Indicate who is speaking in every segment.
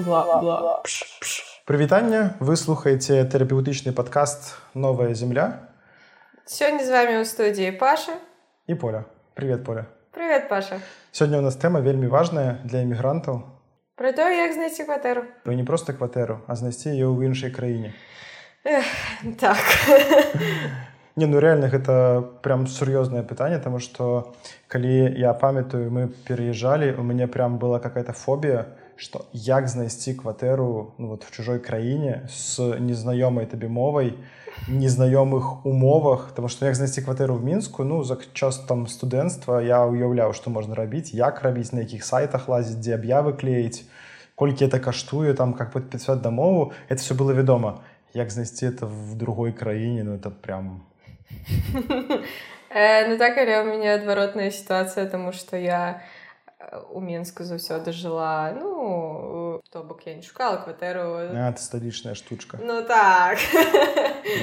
Speaker 1: бла-бла.
Speaker 2: Прывітанне вы слухаеце тэрапеўтычны падкаст новая земля
Speaker 1: Сёння з вами ў студіі Паша.
Speaker 2: І поля. Привет поля.
Speaker 1: Привет Паша.
Speaker 2: Сёння у нас тэма вельмі важная для эмігрантаў
Speaker 1: Про то як знайсці кватэру
Speaker 2: вы не просто кватэру а знайсці ее ў іншай краіне
Speaker 1: Эх, так.
Speaker 2: Не ну реально гэта прям сур'ёзнае пытанне тому что калі я памятаю мы переезжалі у мяне прям была какая-то фобія что як знайсці кватэру ну, вот в чужой краіне с незнаёмай табе мовай незнаёмых умовах? Тому что як знайсці кватэру в мінску? Ну за час там студэнцтва я уяўляў что можна рабіць як рабіць на якіх сайтах лазіць дзе аб'явы клеіць колькі это каштуе там как подпісаць дамову это все было вядома. Як знайсці это в другой краіне? Ну это прям
Speaker 1: э, ну так але у мяне адваротная сітуацыя тому что я у Менску заўсёды жыла ну то бок я не шукала кватэру
Speaker 2: а, сталічная штучка.
Speaker 1: Ну так.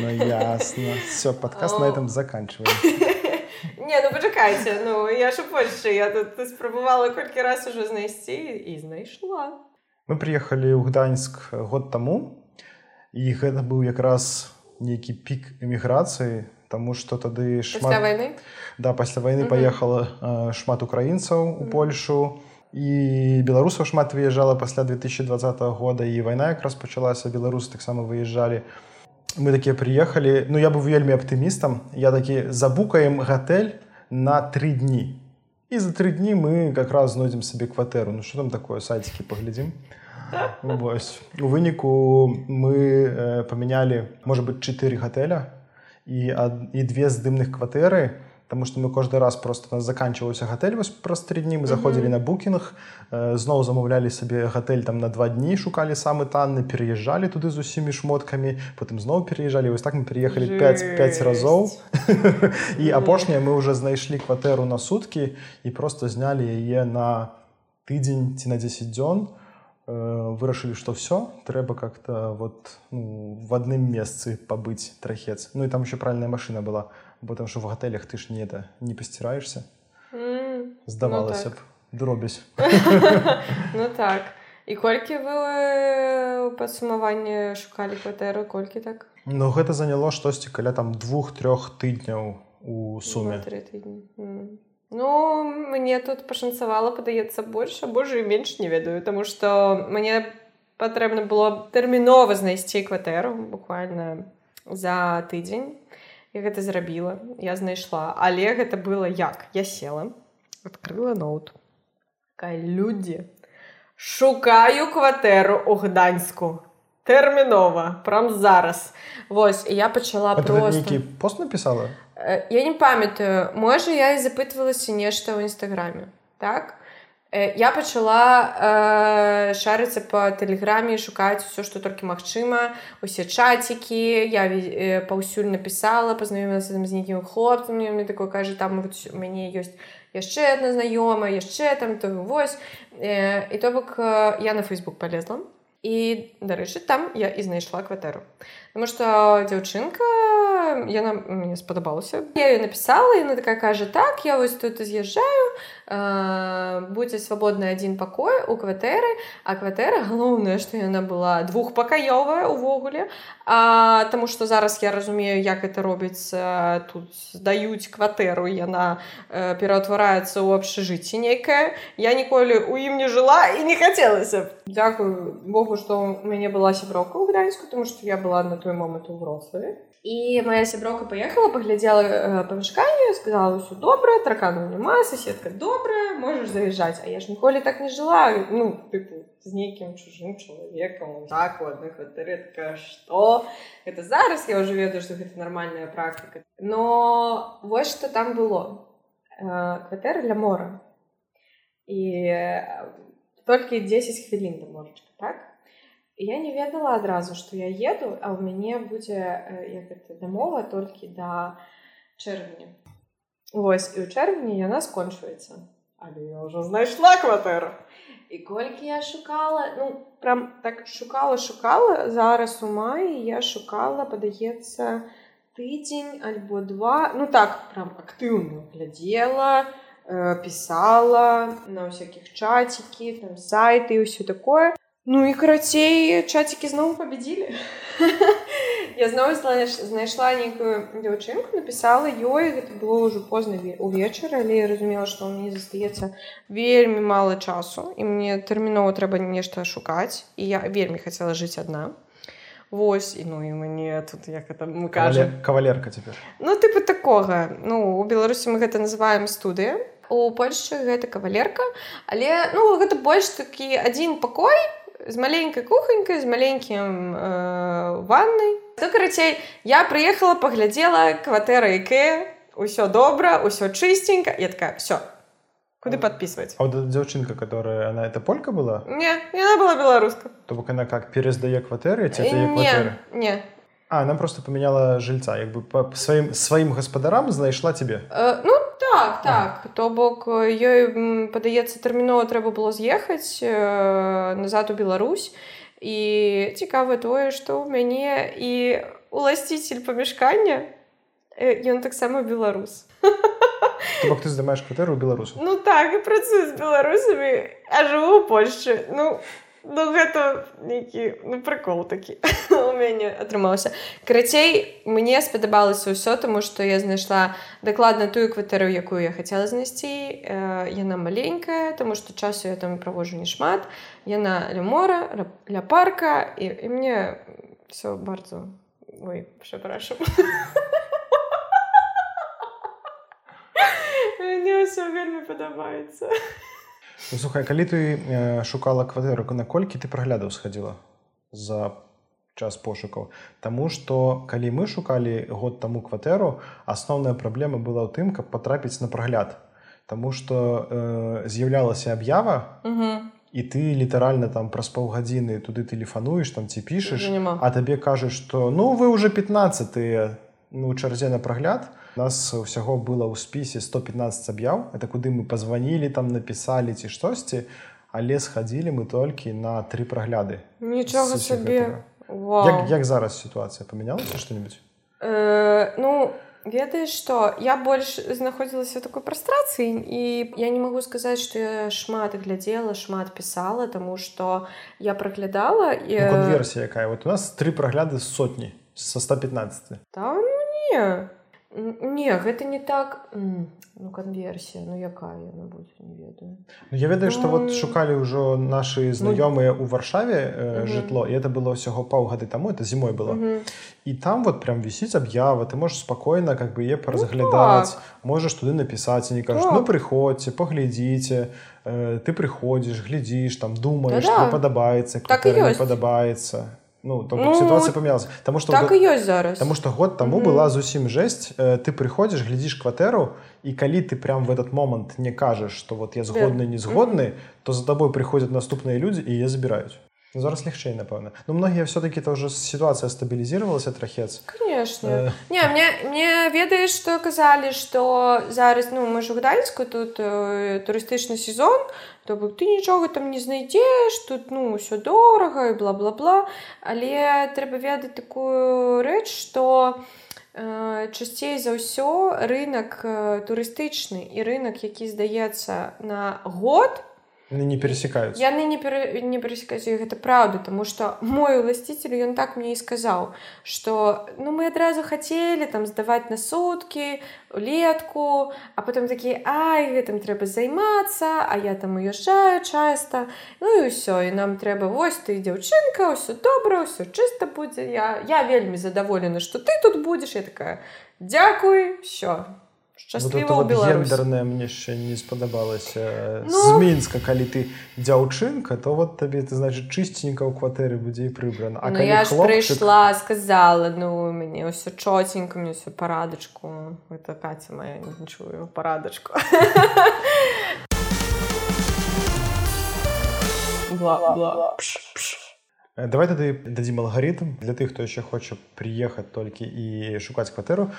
Speaker 2: Ну, ясно. Все подкаст на этом заканчиваем.
Speaker 1: Не ну пачакайце ну я ж больше. Я тут спрабавала колькі раз уже знайсці і знайшла.
Speaker 2: Мы приехали ў гданьск год таму і гэта быў якраз нейкі пік эміграцыі Таму што тады
Speaker 1: шмат войны
Speaker 2: да пасля войны угу. паехала э, шмат украінцаў у Польшу і беларусаў шмат выязджала пасля 2020 года. І вайна якраз пачалася беларусы таксама выязджалі мы такія прыехалі Ну я быў вельмі аптымістам я такі забукаем гатэль на тры дні. І за тры дні мы как раз знойдзем сабе кватэру Ну что там такое сайцікі паглядзім Вось у выніку мы э, памянялі можа быть чатыры гатэля і, і две здымных кватэры Таму што мы кожны раз просто нас заканчиваўся гатэль вось праз тры дні мы заходзілі mm -hmm. на букінг зноў замаўлялі сабе гатэль там на два дні шукалі самы танны переязджалі туды з усімі шмоткамі потым зноў переязджалі вось так мы переехалі 55 разоў. І апошняе мы уже знайшлі кватэру на суткі і просто знялі яе на тыдзень ці на 10 дзён. Э, вырашылі что все трэба как-то вот ну, в адным месцы пабыць трахец. Ну і там еще правильная машина была бо там что в гатэлях ты ж не это не пасціраешься
Speaker 1: mm,
Speaker 2: здавалася ну, так. б дробязь.
Speaker 1: Ну так. І колькі вы э, падсумаванне шукалі кватэру колькі так?
Speaker 2: Ну гэта заняло штосьці каля там двух-трох тыдняў у суме
Speaker 1: mm. Ну мне тут пашанцавала падаецца больш Божа менш не ведаю тому что мне патрэбна было тэрмінова знайсці кватэру буквально за тыдзень і гэта зрабіла я знайшла. Але гэта было як? Я села открыла ноут. Людзі шукаю кватэру у гданьску тэрмінова прям зараз. Вось я пачала
Speaker 2: просто... пост написала?
Speaker 1: Э, я не памятаю можа я і запытвалася нешта ў нстаграме так? Э, я пачала э, шарыцца по тэлеграме шукаць все что толькі магчыма усе чацікі я э, паўсюль напісала пазнаёмілася з нейкім хлопцам мне такой кажа там у мяне ёсць яшчэ одна знаёмая яшчэ там то вось. Э, і то бок э, я на фейсбук полезла і дарэчы там я і знайшла кватэру потому что дзяўчынка яна мне спадабалася я написала яна такая кажа так я вось тут з'язджаю будзе свабодны адзін пакой у кватэры а кватэра галоўнае што яна была двухпакаёвая увогуле а таму што зараз я разумею як это робіцца тут здаюць кватэру яна э, пераўтвараецца ў абшажыцці нейкае я ніколі у ім не жыла і не хацелася Дякую Богу што у мяне была сяброка ў гданьску тому што я была на той момант у врославе і моя сяброка паехала паглядзела э, памяшканне сказала ўсё добра тракану няма соседка добрая можаш заязджаць А я ж ніколі так не жыла. Ну тыпу, з нейкім чужым чалавекам так у адных рэдка што? Это зараз я ўжо ведаю што гэта нармальная практыка но вось што там было. Э, кватэры для мора. І толькі 10 хвілін да можачка так я не ведала адразу што я еду а ў мяне будзе як это дамова толькі да чэрвеня Вось і ў чэрвені яна скончваецца але я ўжо знайшла кватэру і колькі я шукала ну прям так шукала шукала зараз у маі я шукала падаецца тыдзень альбо два. Ну так прям актыўна глядзела э, пісала на ўсякіх чацікі там сайты і ўсё такое Ну і карацей чацікі зноў пабедзілі я зноў знайшла нейкую дзяўчынку напісала ёй гэта было ўжо позна увечар але я разумела што мне застаецца вельмі мала часу і мне тэрмінова трэба нешта шукаць і я вельмі хацела жыць адна Вось і ну і мне тут як это мы кажам
Speaker 2: кавалерка цяпер
Speaker 1: Ну тыпу такога ну у беларусі мы гэта называем студыя у польшчы гэта кавалерка. Але ну гэта больш такі адзін пакой з маленькай кухонькай з маленькім э, ваннай то карацей я прыехала паглядзела кватэра якая ўсё добра ўсё чыстенька я такая все куды подписывать?
Speaker 2: А вот дзяўчынка которая она это полька была?
Speaker 1: Не яна была беларуска
Speaker 2: то бок она как пераздае кватэры
Speaker 1: не, не.
Speaker 2: А, она просто поменяла жильца як бы по сваім сваім гаспадарам знайшла тебе?
Speaker 1: Э, ну так так. А. то бок ёй падаецца тэрмінова трэба было з'ехаць э, назад у Беларусь. І цікава тое што ў мяне і уласціцель памяшкання ён таксама беларус.
Speaker 2: Бок ты здымаеш кватэру беларусу
Speaker 1: ну так і працую з беларусамі а жыву у Польшчы. Ну Ну гэта нейкі ну, прыкол такі у мяне атрымаўся. Карацей, мне спадабалася ўсё, таму што я знайшла дакладна тую кватэру, якую я хацела знайсці. Э, яна маленькая, таму што часу я там правожу не шмат. Яна ля мора, ля парка і, і мне все bardzo Ой, przepraszam. Мне ўсё вельмі падабаецца.
Speaker 2: Ну, слухай калі ты э, шукала кватэру наколькі ты праглядаў схадзіла за час пошукаў? Таму што калі мы шукалі год таму кватэру асноўная праблема была ў тым каб патрапіць на прагляд. Таму што э, з'яўлялася аб'ява і ты літаральна там праз паўгадзіны туды тэлефануеш там ці пішаш а табе кажуць што ну вы уже 15 ну чарзе на прагляд то нас ўсяго было ў спісе 115 аб'яў это куды мы позвонілі там напісалі ці штосьці але схадзілі мы толькі на три прагляды
Speaker 1: нічога сабе
Speaker 2: як, як зараз сітуацыя памянялася что-нибудь
Speaker 1: э, ну ведаеш что я больш знаходзілася такой прастрацыі і я не магу сказаць что я шмат глядзела шмат пісала тому что я праглядала і
Speaker 2: ну, версія якая вот у нас три прагляды сотні со 115
Speaker 1: там ну, не Не гэта не так ну, канверсія ну якая яна будзе не ведаю.
Speaker 2: Ну, Я ведаю што вот шукалі ўжо нашы знаёмыя ў варшаве э, жытло і это было ўсяго паўгады таму это зімой было. І там вот прям вісіць аб'ява ты можаш спакойна как бы е паразглядаць ну, так. можаш туды напісаць і не кажуць ну прыходзьце паглядзіце э, ты прыходзіш глядзіш там думаеш да -да. падабаецца
Speaker 1: так
Speaker 2: падабаецца ну, то ну, ситуация поменялась. Потому что
Speaker 1: так ёсць зараз.
Speaker 2: Потому что год тому mm -hmm. была зусім жесть. Э, ты приходишь глядишь кватэру і калі ты прям в этот момант не кажаш что вот я згодны не згодны mm -hmm. то за тобой приходят наступные люди і я забираюць ну, зараз легчэй напэўна ну многія все-таки то уже ситуация стабілізировалася трахец.
Speaker 1: Конечно. Не мне мне ведаеш что казалі что зараз ну мы ж гданьску тут э, турыстычны сезон то бок ты нічога там не знайдзеш тут ну ўсё дорага і бла-бла-бла. Але трэба ведаць такую рэч что э, часцей за ўсё рынок турыстычны і рынок які здаецца на год то
Speaker 2: не пересекаюць
Speaker 1: яны не пер... не пересекаюць гэта праўда тому что мой уласціцель ён так мне і сказаў что ну мы адразу хацелі там здаваць на суткі летку а потом такі ай гэтым трэба займацца а я там уязджаю часто ну і ўсё і нам трэба вось ты дзяўчынка ўсё добра ўсё чыста будзе я я вельмі задаволена что ты тут будзеш я такая дзякуй все
Speaker 2: гендерная мне яшчэ не спадабалася ну, з мінска калі ты дзяўчынка то вот табе ты значит чысценька ў кватэры будзе і прыбрана
Speaker 1: А ну, я хлопчык... прыйшла сказала ну мяне ўсё чотенька мне ўсё парадачку это каця моя не чую парадачку
Speaker 2: Э, давай тады дадзім алгарытм для тых хто яшчэ хоча прыехаць толькі і шукаць кватэру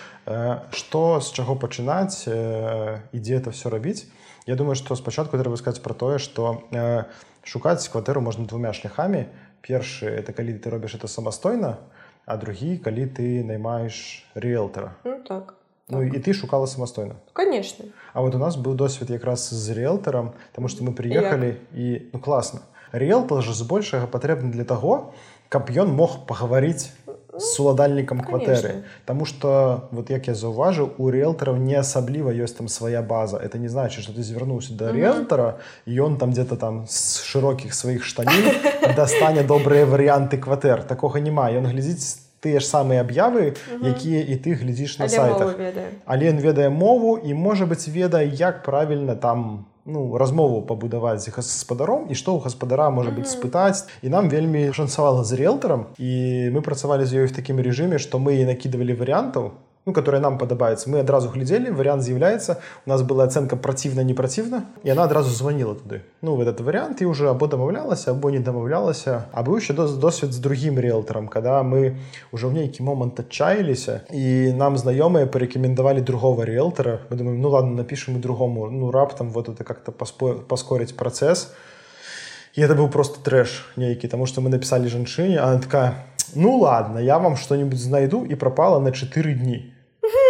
Speaker 2: што э, з чаго пачынаць і дзе это все рабіць Я думаю што спачатку трэба сказаць пра тое што э, шукаць кватэру можна двумя шляхамі першы это калі ты робіш это самастойна а другі калі ты наймаеш риэлтара
Speaker 1: ну, так
Speaker 2: Ну так. і ты шукала самастойна
Speaker 1: конечно.
Speaker 2: А вот у нас быў досвед якраз з риэлтарам тому што мы прыехалі і ну класна рыэлтор ж збольшага патрэбны для таго каб ён мог пагаварыць с уладальнікам кватэры. Таму что вот як я заўважыў у рыэлтараў не асабліва ёсць там свая база. Это не значит что ты звярнуўся до рыэлтара ён там где-то там з шырокіх сваіх штанін дастане добрыя варыянты кватэр. Такога няма. Ён глядзіць тыя ж самыя аб'явы якія і ты глядзіш на сайтах. але ён ведае мову і можа быць ведае як правільна там ну, размову пабудаваць з гаспадаром і што ў гаспадара можа быць спытаць. І нам вельмі шанцавала з рыэлтарам і мы працавалі з ёй в такім рэжыме што мы накідывалі варыянтаў ну, которая нам падабаецца мы адразу глядзелі вариант з'яўляецца у нас была ацэнка праціўна не праціўна і она адразу звонила туды ну в этот вариант і уже або дамаўлялася або не дамаўлялася а быў еще досвед з другим риэлтором когда мы уже ў нейкі момант адчаяліся і нам знаёмыя порекомендавалі другого риэлтора. Мы думаем ну ладно напишем и другому ну раптам вот это как-то паскорыць працэс і это быў просто трэш нейкі тому что мы написали жанчыне она такая ну ладно я вам что-нибудь знайду і пропала на 4 дні.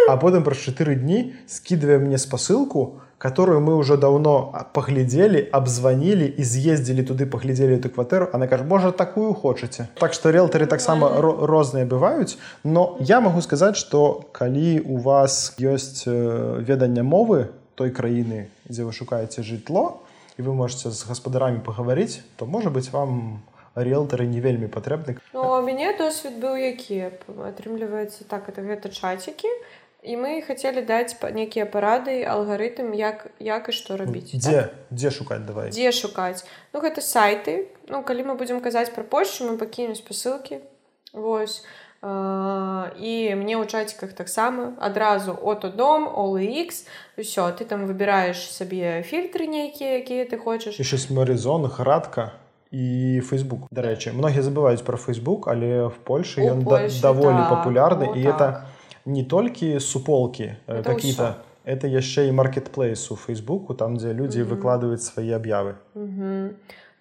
Speaker 2: А потым праз 4 дні скидывая мне спасылку которую мы уже давно поглядзелі обзвонили і з'ездзілі туды поглядзелі эту кватэру она кажа можа такую хочаце так что рэлтары таксама розныя бываюць но я могу сказать что калі у вас ёсць ведання мовы той краіны дзе вы шукаеце жытло і вы можете з гаспадарамі пагаварыць то можа быть вам рэлтары не вельмі патрэбны.
Speaker 1: Ну, у мяне досвед быў які? Атрымліваецца так это гэта чацікі і мы хацелі даць нейкія парады алгарытм як як і што рабіць
Speaker 2: дзе? так? дзе шукаць давай.
Speaker 1: Дзе шукаць? Ну гэта сайты. Ну калі мы будзем казаць пра польшу мы пакінем спасылкі. Восьось і мне ў чаціках таксама адразу ото дом OLX ўсё ты там выбіраеш сабе фільтры нейкія якія ты хочаш.
Speaker 2: Яшчэ марызон градка і Facebook. Дарэчы многія забываюць про Facebook але в Польше ён даволі так. папулярны і это так. не толькі суполки какие-то это яшчэ і маркетплейс у фейсбуку там дзе людзі выкладваюць свае аб'явы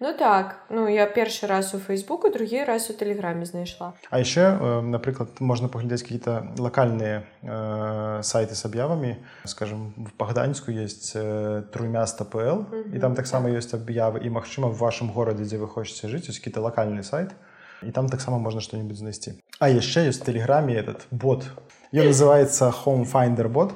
Speaker 1: Ну так ну я першы раз у фейсбуку другі раз у тэлеграме знайшла.
Speaker 2: А яшчэ напрыклад можна паглядзець какие-то лакальныя э, сайты с аб'явамі скажем в пагданьску есть э, трумяста пл і там таксама ёсць аб'явы і магчыма в вашым горадзе дзе вы хочаце жыць ось какие-то лакальны сайт. І там таксама можна что-нибудь знайсці А яшчэ ёсць тэлеграме этот бот. Ён называется home finder бот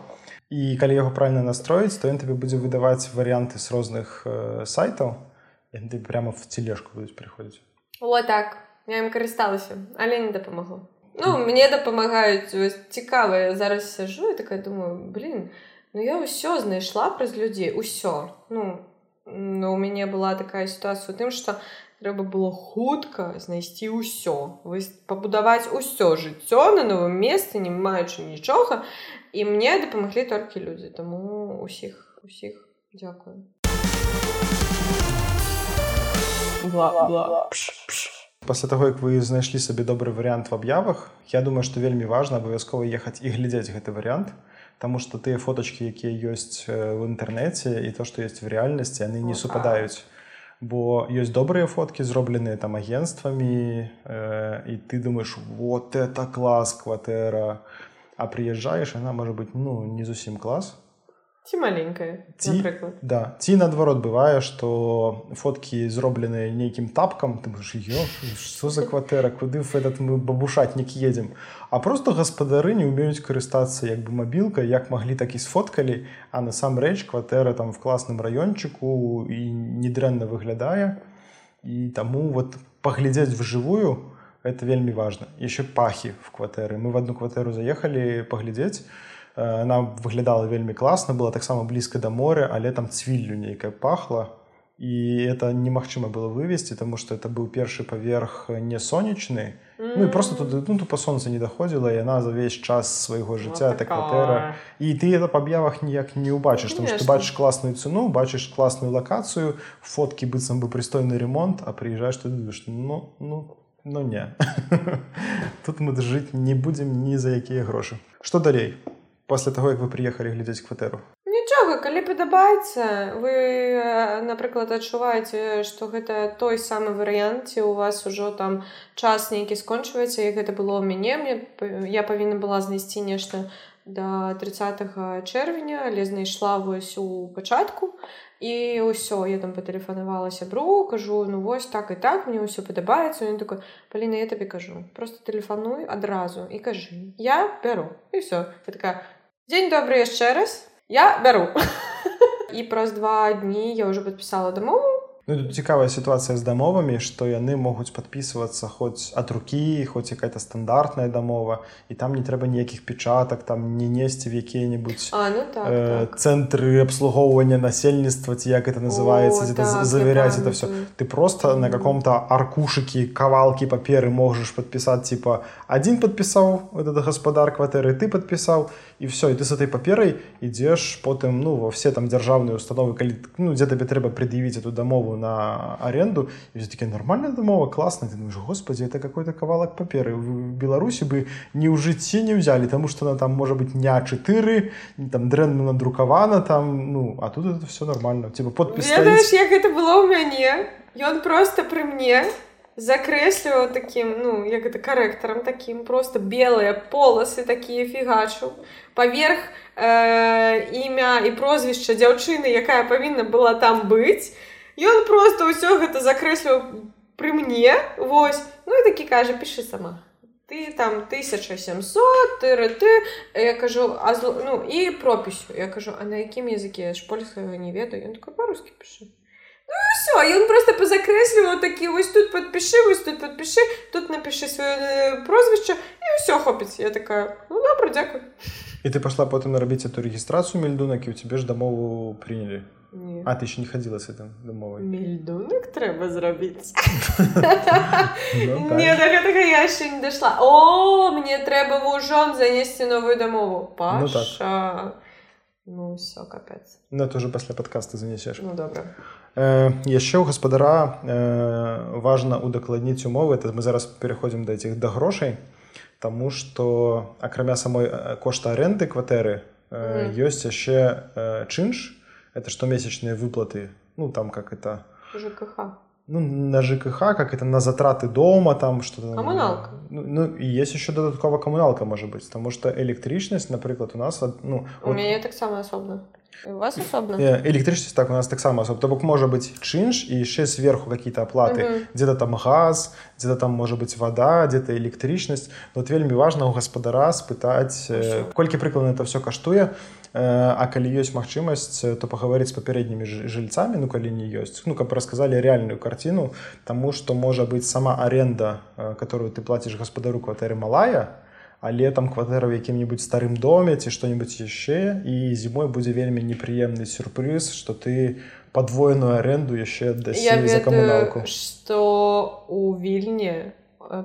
Speaker 2: і калі яго правильно настроіць то ён табе будзе выдаваць варыянты з розных э, сайтаў ты прямо в тележку будуць прыходзіць
Speaker 1: вот так. Я ім карысталася але не дапамагло ну мне дапамагаюць цікавыя зараз сяжу і такая думаю блин ну я ўсё знайшла праз людзей усё ну ну у мяне была такая сітуацыя у тым что трэба было хутка знайсці ўсё вы пабудаваць усё жыццё на новым месцы не маючы нічога. І мне дапамаглі толькі людзі. Таму усіх усіх дзякую
Speaker 2: пасля таго як вы знайшлі сабе добры варыянт в аб'явах я думаю што вельмі важна абавязкова ехаць і глядзець гэты варыянт Таму што тыя фотачкі якія ёсць в інтэрнэце і то што ёсць в рэальнасці яны не супадаюць бо ёсць добрыя фоткі зробленыя там агенствамі э, і ты думаешь вот это клас кватэра а прыязджаеш она можа быть ну не зусім клас
Speaker 1: ці маленькая ці
Speaker 2: да. Ці наадварот бывае что фоткі зробленыя нейкім тапкам ты что за кватэра куды этот мы бабушатнік едзем? А просто гаспадары не умеюць карыстацца як бы мабілка як маглі так і сфоткалі а насамрэч кватэра там в класным раёнчыку і недрэнна выглядае. І таму вот паглядзець вжывую это вельмі важно еще пахі в кватэры. Мы в одну кватэру заехалі паглядзець она выглядала вельмі класна была таксама блізка да моря але там цвіллю нейкая пахла і это немагчыма было вывесці тому что это быў першы паверх не сонечны ну і просто туды ну, тупо сонца не даходзіла яна за увесь час свайго жыцця так кватэра і ты это па аб'явах ніяк не ўбачыш там ты бачыш класную цену бачыш класную лакацыю фоткі быццам бы прыстойны ремонт а прыязджаеш ты думаешь ну ну ну не тут мы жыць не будзем ні за якія грошы что далей пасля таго як вы прыехалі глядзець кватэру
Speaker 1: нічога калі падабаецца вы напрыклад адчуваеце што гэта той самы варыянт ці у вас ужо там час нейкі скончваецца як гэта было ў мяне. Мне я павінна была знайсці нешта до 30 чэрвеня але знайшла вось у пачатку і ўсё я там патэлефанавала сябру кажу ну вось так і так мне ўсё падабаецца ён такой паліна я табе кажу просто тэлефануй адразу і кажы я бяру і все такая дзень добры яшчэ раз. Я бяру і праз два дні я ўжо падпісала дамову
Speaker 2: Ну, тут цікавая сітуацыя з дамовамі што яны могуць подписывацца хоць ад рукі хоць якая-то стандартная дамова і там не трэба ніякіх печатак там не несці в якія-небудзь
Speaker 1: ну, так,
Speaker 2: э, так. цэнтры абслугоўвання насельніцтва ці як это называется О, так, заверять это все ты просто mm -hmm. на каком-то аркушыкі кавалкі паперы можаш подпісаць типа один подпісаў этот гаспадар кватэры ты подпісаў і все і ты с этой паперай ідзеш потым ну во все там дзяржаўныя установы калі ну дзе табе трэба пред'явіць эту дамову на аренду и все таки нормальная домова классно ты думаешь господи это какой-то кавалак паперы в беларуси бы не ў жыцці не взяли тому что она там может быть дня 4 там дрэнна надрукавана там ну а тут это все нормально. Типа подпись
Speaker 1: Ведаешь, як это было у мяне ён просто при мне закрэсліваў таким ну як это корректором таким просто белые полосы такие фігачу поверх э, імя і прозвішча дзяўчыны якая павінна была там быць ён просто ўсё гэта закрэсліў пры мне вось. Ну і такі кажа пішы сама ты там 1700 ты ты я кажу а зл... ну і пропісю я кажу а на якім языке? Ж польскага не ведаю ён такой по-рускі пішы ну, все ён просто пазакрэсліваў такі вось тут подпішы вось тут подпішы тут напішы сваё прозвішча і ўсё хопіць я такая ну добра дзякую
Speaker 2: і ты пашла потым нарабіць эту рэгістрацыю мельдунакі у цябе ж дамову прынялі
Speaker 1: Не.
Speaker 2: А ты еще не ходила с этим домовой?
Speaker 1: Мельдунок треба зробить. Не, до гэтага я ще не дошла. О, мне треба в ужон занести новую домову. Паша. Ну, все, капец.
Speaker 2: Ну, это уже после подкаста занесешь.
Speaker 1: Ну, добре.
Speaker 2: Э, еще у гаспадара важно удакладніць умовы. Это мы зараз переходим до этих до грошей, тому что, акрамя самой кошта аренды кватэры, mm. ёсць яшчэ чынш, это что месячные выплаты, ну там как это...
Speaker 1: ЖКХ.
Speaker 2: Ну, на ЖКХ, как это на затраты дома, там что-то.
Speaker 1: Коммуналка.
Speaker 2: Ну, ну, и есть еще додатковая коммуналка, может быть, потому что электричность, например, у нас, ну...
Speaker 1: У вот... меня так само особенно. У вас особенно?
Speaker 2: Электричность так у нас так само особо. То бок может быть чинш и еще сверху какие-то оплаты. Угу. Где-то там газ, где-то там может быть вода, где-то электричность. Вот вельми важно у гаспадара спытать, э, колькі прыкладна это все каштуе. Э, а калі ёсць магчымасць то пагаварыць з папярэднімі жыльцамі ну калі не ёсць ну каб расказалі рэальную карціну таму што можа быць сама аренда э, которую ты плаціш гаспадару кватэры малая а летом кватэра в якім-нибудь старым доме ці што-нибудь яшчэ і зімой будзе вельмі непрыемны сюрпрыз что ты подвоеную аренду яшчэ за камуналку
Speaker 1: что у вільні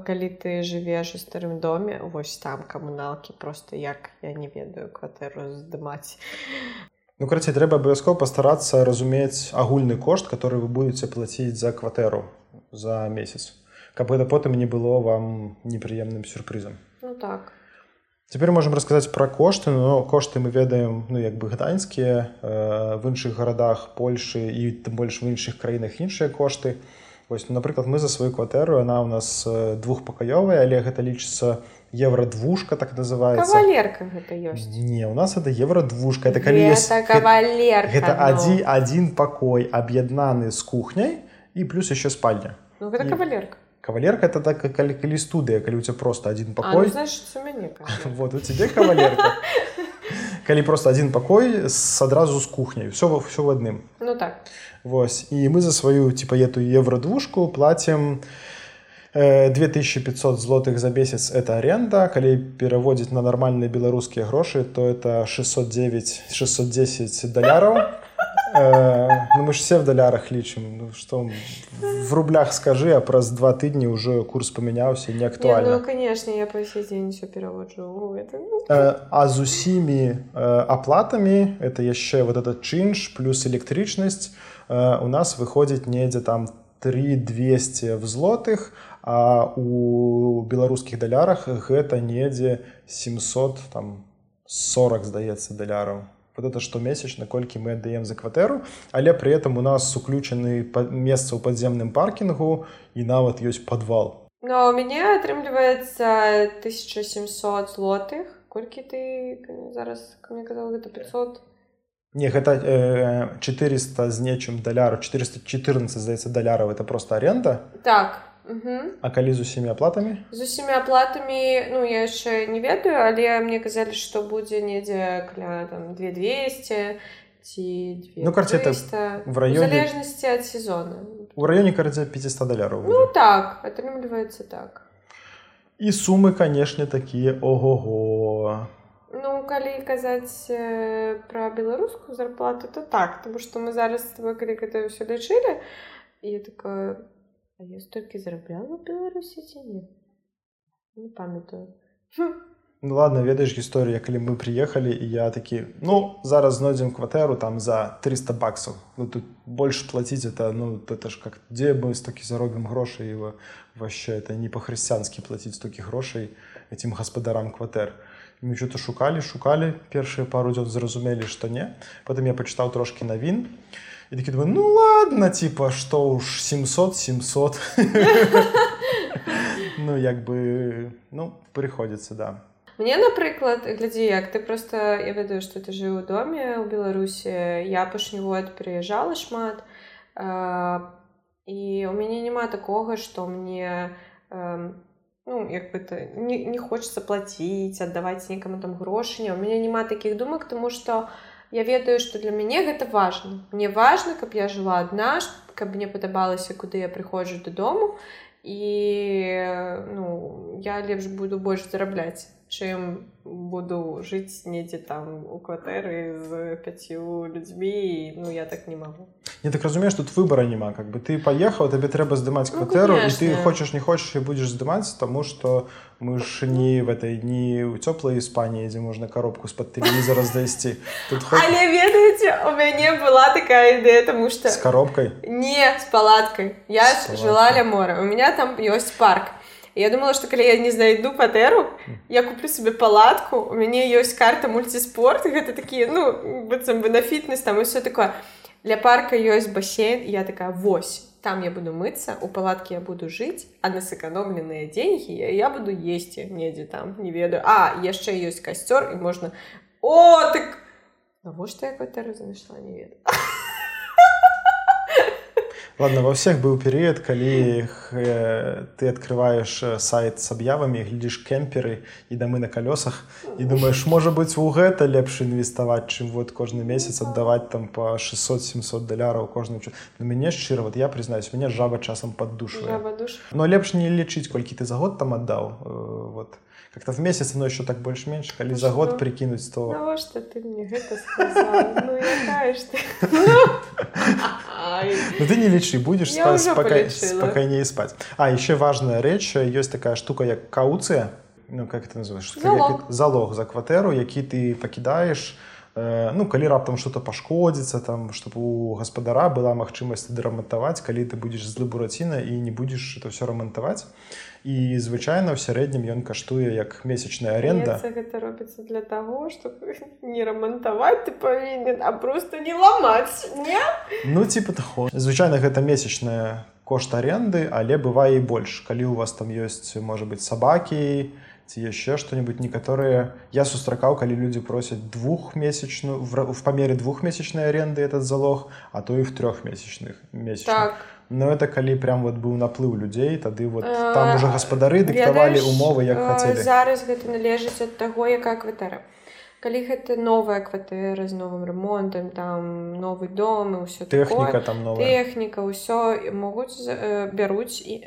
Speaker 1: калі ты жывеш у старым доме вось там камуналкі просто як я не ведаю кватэру здымаць
Speaker 2: ну карацей трэба абавязкова пастарацца разумець агульны кошт который вы будете плаціць за кватэру за месяц каб это потым не было вам непрыемным сюрпрызам
Speaker 1: ну так.
Speaker 2: Цяпер можемм расказаць пра кошты но кошты мы ведаем ну як бы гданьскія э, в іншых гарадах Польшы і тым больш в іншых краінах іншыя кошты. Вось, ну, напрыклад мы за сваю кватэру она у нас э, двухпакаёвая але гэта лічыцца евро-двушка так называется
Speaker 1: кавалерка гэта ёсць.
Speaker 2: Не у нас это евро-двушка это калі
Speaker 1: есть кавалер
Speaker 2: гэта адзін адзін пакой аб'яднаны з кухняй і плюс еще спальня.
Speaker 1: Ну, гэта кавалерка
Speaker 2: кавалерка это так калі калі студыя калі у тебя просто один пакой
Speaker 1: а, ну, значит, мяне
Speaker 2: вот у тебе кавалерка. Калі просто один пакой адразу з кухняй все все в адным
Speaker 1: ну так.
Speaker 2: Вось і мы за сваю типа эту евро-двушку платим 2500 злотых за месяц. Это аренда. Калі пераводзіць на нармальныя беларускія грошы то это 609 610 даляраў э, ну, мы ж все в далярах лічым ну, что в рублях скажи а праз два тыдні ўжо курс памяняўся не актуальна
Speaker 1: ну, конечно я по дзень все пераводжу это...
Speaker 2: Ну. э, а з усімі э, аплатамі это яшчэ вот этот чынш плюс электрычнасць Э, у нас выходзіць недзе там 3200 в злотых а у беларускіх далярах гэта недзе 700 там 40 здаецца даляраў вот это штомесячна колькі мы аддаем за кватэру але при этом у нас уключаны месца ў падземным паркінгу і нават ёсць подвал
Speaker 1: но у мяне атрымліваецца 1700 злотых. Колькі ты зараз мне казал гэта 500
Speaker 2: не гэта э, 400 з нечым даляру 414 здаецца даляраў это просто аренда.
Speaker 1: Так
Speaker 2: угу. а калі з усімі аплатамі
Speaker 1: з усімі аплатамі ну я яшчэ не ведаю але мне казалі што будзе недзе каля там 2200 ці
Speaker 2: ну карце это в районе
Speaker 1: залежнасці ад сезона
Speaker 2: у раёне кардзе 500 даляраў
Speaker 1: ну так атрымліваецца так.
Speaker 2: І сумы канешне такія ого-го.
Speaker 1: Ну калі казаць пра беларускую зарплату то так тому что мы зараз с тобой калі гэта ўсё лічылі і такое А я столькі зарабляла беларусі ці не не памятаю.
Speaker 2: Ну ладно ведаеш гісторыя калі мы приехалі і я такі ну зараз знойдзем кватэру там за 300 баксаў ну тут больш плаціць это ну это ж как дзе мы столькі заробім грошай вообще это не па-хрысціянскі плаціць столькі грошай этим гаспадарам кватэр мы что-то шукалі шукалі першыя пару дзён зразумелі што не. Потым я пачытаў трошки навін і такі думаю ну ладно типа што ўж 700 700 ну як бы ну прыходзіцца да.
Speaker 1: Мне напрыклад глядзі як ты просто я ведаю что ты жыў у доме у беларусі я апошні год прыязджала шмат э, і у мяне няма такога что мне э, ну як бы то не, не хочется плаціць аддаваць некаму там грошыня у меня няма таких думак тому что я ведаю что для мяне гэта важно. Мне важно каб я жила адна каб мне падабалася куды я прыходжу дадому і ну я лепш буду больш зарабляць чым буду жыць недзе там у кватэры з пяцю людзьмі ну я так не магу
Speaker 2: не так разумееш тут выбора няма как бы ты паехаў табе трэба здымаць ну, кватэру ну, і ты хочаш не хочаш і будзеш здымаць таму што мы ж не в этой дні ў цёплай іспаніі дзе можна коробку з-пад тэлевізора здайсці
Speaker 1: тут хоч... але ведаеце у мяне была такая ідэя тому что
Speaker 2: з коробкой?
Speaker 1: Не з палаткай я жыла ля мора у меня там ёсць парк я думала что калі я не знайду патэру я куплю себе палатку у мяне ёсць карта мульціспорт гэта такія ну быццам бы на фітнес там все такое. Для парка ёсць бассейн я такая вось там я буду мыцца у палатке я буду жыць а на сэканомленыя деньги я буду есці недзе там не ведаю а яшчэ ёсць касцёр і можна о так! Навошта я кватэру знайшла не ведаю
Speaker 2: ладно во всех быў перыяд калі іх, э, ты открываешь э, сайт с аб'явамі глядзіш кемперы і дамы на калёсах і думаешь можа быть у гэта лепш інвеставаць чым вот кожны месяц аддаваць там по 600-700 даляраў кожным на мяне шчыра вот я признаюсь мяне жаба часам поддушвае но лепш не лічыць колькі ты за год там аддаў э, вот как-то в месяц но еще так больш-менш калі за год прикінуць то
Speaker 1: что ты мне гэта ну,
Speaker 2: ну, ты не лічы будешь спокойнее спать. А еще важная речь есть такая штука як кауцыя ну как это называешь залог, залог за кватэру які ты пакідаешь э, ну калі раптам что-то пашкодзіцца там чтобы у гаспадара была магчымасць дэрамантаваць калі ты будешь злы бураціна і не будешь это все рамантаваць. І звычайна ў сярэднім ён каштуе як месячная аренда.
Speaker 1: гэта робіцца для того что не рамантаваць ты павінен а просто не ламаць не?
Speaker 2: Ну типа таго. Звычайна гэта месячная кошт аренды але бывае і больш. Калі у вас там ёсць можа быть сабакі ці яшчэ что-нибудь некаторыя я сустракаў калі людзі просяць двухмесячную в памере двухмесячнай аренды этот залог а то і в трехмесячных месяц так. Но это калі прям вот быў наплыў людзей тады вот там уже гаспадары дыктавалі умовы як хацелі
Speaker 1: зараз гэта належыць ад таго якая кватэра. Калі гэта новая кватэра з новым ремонтам там новы дом і ўсё
Speaker 2: тэхніка там новая.
Speaker 1: тэхніка ўсё могуць бяруць і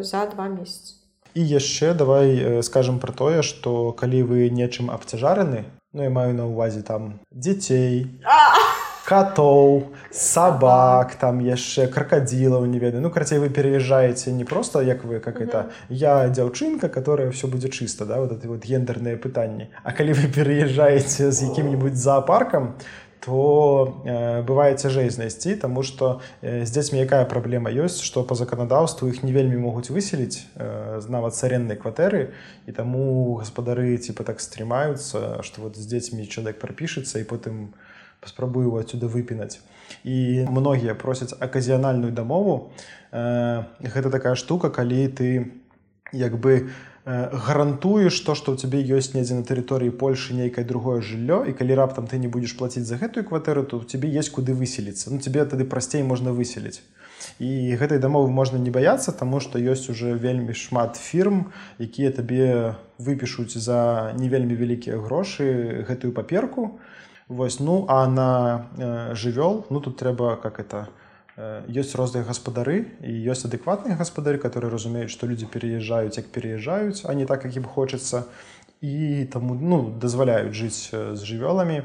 Speaker 1: за два месяцы
Speaker 2: і яшчэ давай скажем про тое что калі вы нечым абцяжараны ну я маю на увазе там дзяцей а! котоў сабак там яшчэ крокодилаў не ведаю ну карацей вы переезжаете не просто як вы как это я дзяўчынка которая все будзе чыста да вот это вот гендерныя пытанні А калі вы переезжаете з якім-нибудь зоопаркам то э, бывае цяжэй знайсці тому что э, з дзецьмі якая праблема ёсць что по заканадаўству іх не вельмі могуць выселіць э, нават цареннай кватэры і таму гаспадары типа так стрымаюцца что вот з дзецьмі чалавек прапішыцца і потым паспрабую его отсюда выпінаць. І многія просяць аказіянальную дамову. Э, гэта такая штука калі ты як бы э, гарантуеш то что у цябе ёсць недзе на тэрыторыі Польшы нейкае другое жыллё і калі раптам ты не будзеш плаціць за гэтую кватэру то у цябе есть куды выселіцца ну тебе тады прасцей можна выселіць і гэтай дамовы можна не баяцца таму што ёсць уже вельмі шмат фірм якія табе выпішуць за не вельмі вялікія грошы гэтую паперку. Вось ну а на э, жывёл ну тут трэба как это ёсць розныя гаспадары і ёсць адэкватныя гаспадары которые разумеюць што людзі переязджаюць як переязджаюць а не так як ім хочацца і таму ну дазваляюць жыць з жывёламі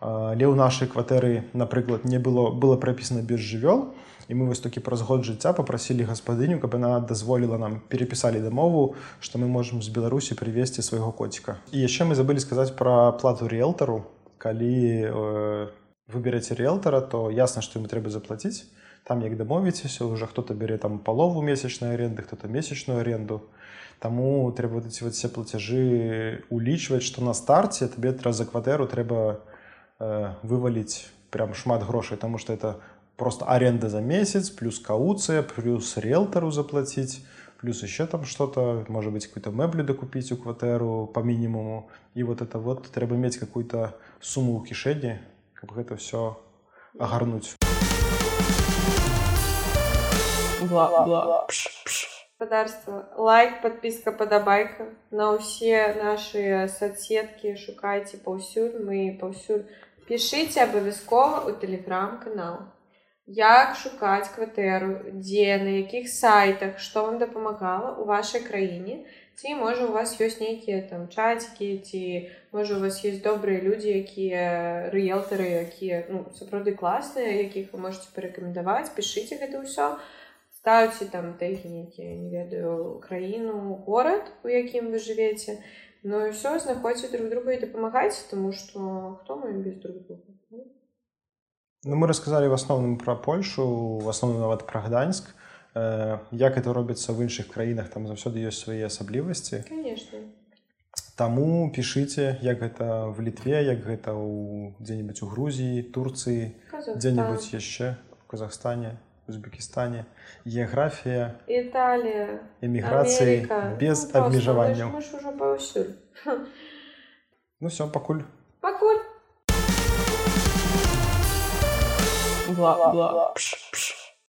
Speaker 2: але ў нашай кватэры напрыклад не было было прапісана без жывёл і мы вось такі праз год жыцця попрасілі гаспадыню каб яна дазволіла нам перепісалі дамову што мы можемм з беларусі прывесці свайго коціка і яшчэ мы забылі сказаць пра плату риэлтару калі э, выбераце риэлтара то ясна што ему трэба заплаціць там як дамовіцеся уже хто-то бярэ там палову месячнай аренды хто-то месячную аренду Таму трэба вот эти вот все плацяжы улічваць што на старце табе раз за кватэру трэба э, вываліць прям шмат грошай тому что это просто аренда за месяц, плюс кауция, плюс риэлтору заплатить, плюс еще там что-то, может быть, какую-то меблю докупить у квартиру по минимуму. И вот это вот, треба иметь какую-то сумму у кишени, как это все огарнуть.
Speaker 1: Бла-бла. Господарство. Лайк, подписка, подобайка. На все наши соцсетки шукайте паўсюль. Мы паўсюль. Пишите обовязково у телеграм-канал. як шукаць кватэру дзе на якіх сайтах што вам дапамагала у вашай краіне ці можа у вас ёсць нейкія там чацікі ці можа у вас есть добрыя людзі якія рыэлтары якія ну, сапраўды класныя якіх вы можете парэкамендаваць пішыце гэта ўсё ставце там тэгі нейкія не ведаю краіну горад у якім вы жывеце Ну і ўсё знаходзіце друг друга і дапамагайце тому што хто мы без друг друга?
Speaker 2: Ну, мы рассказалі в асноўным пра Польшу в асноўным нават пра гданьск. э, як это робіцца в іншых краінах там заўсёды ёсць свае асаблівасці. Таму пішыце як гэта в літве як гэта ў дзе-нибудь у Грузіі турцыі дзе-нибудь яшчэ в Казахстане Узбекістане. Геаграфія
Speaker 1: Італія
Speaker 2: эміграцыі без ну, абмежаванняў Ну все пакуль.
Speaker 1: Пакуль.
Speaker 3: Blah, blah. Psh, psh.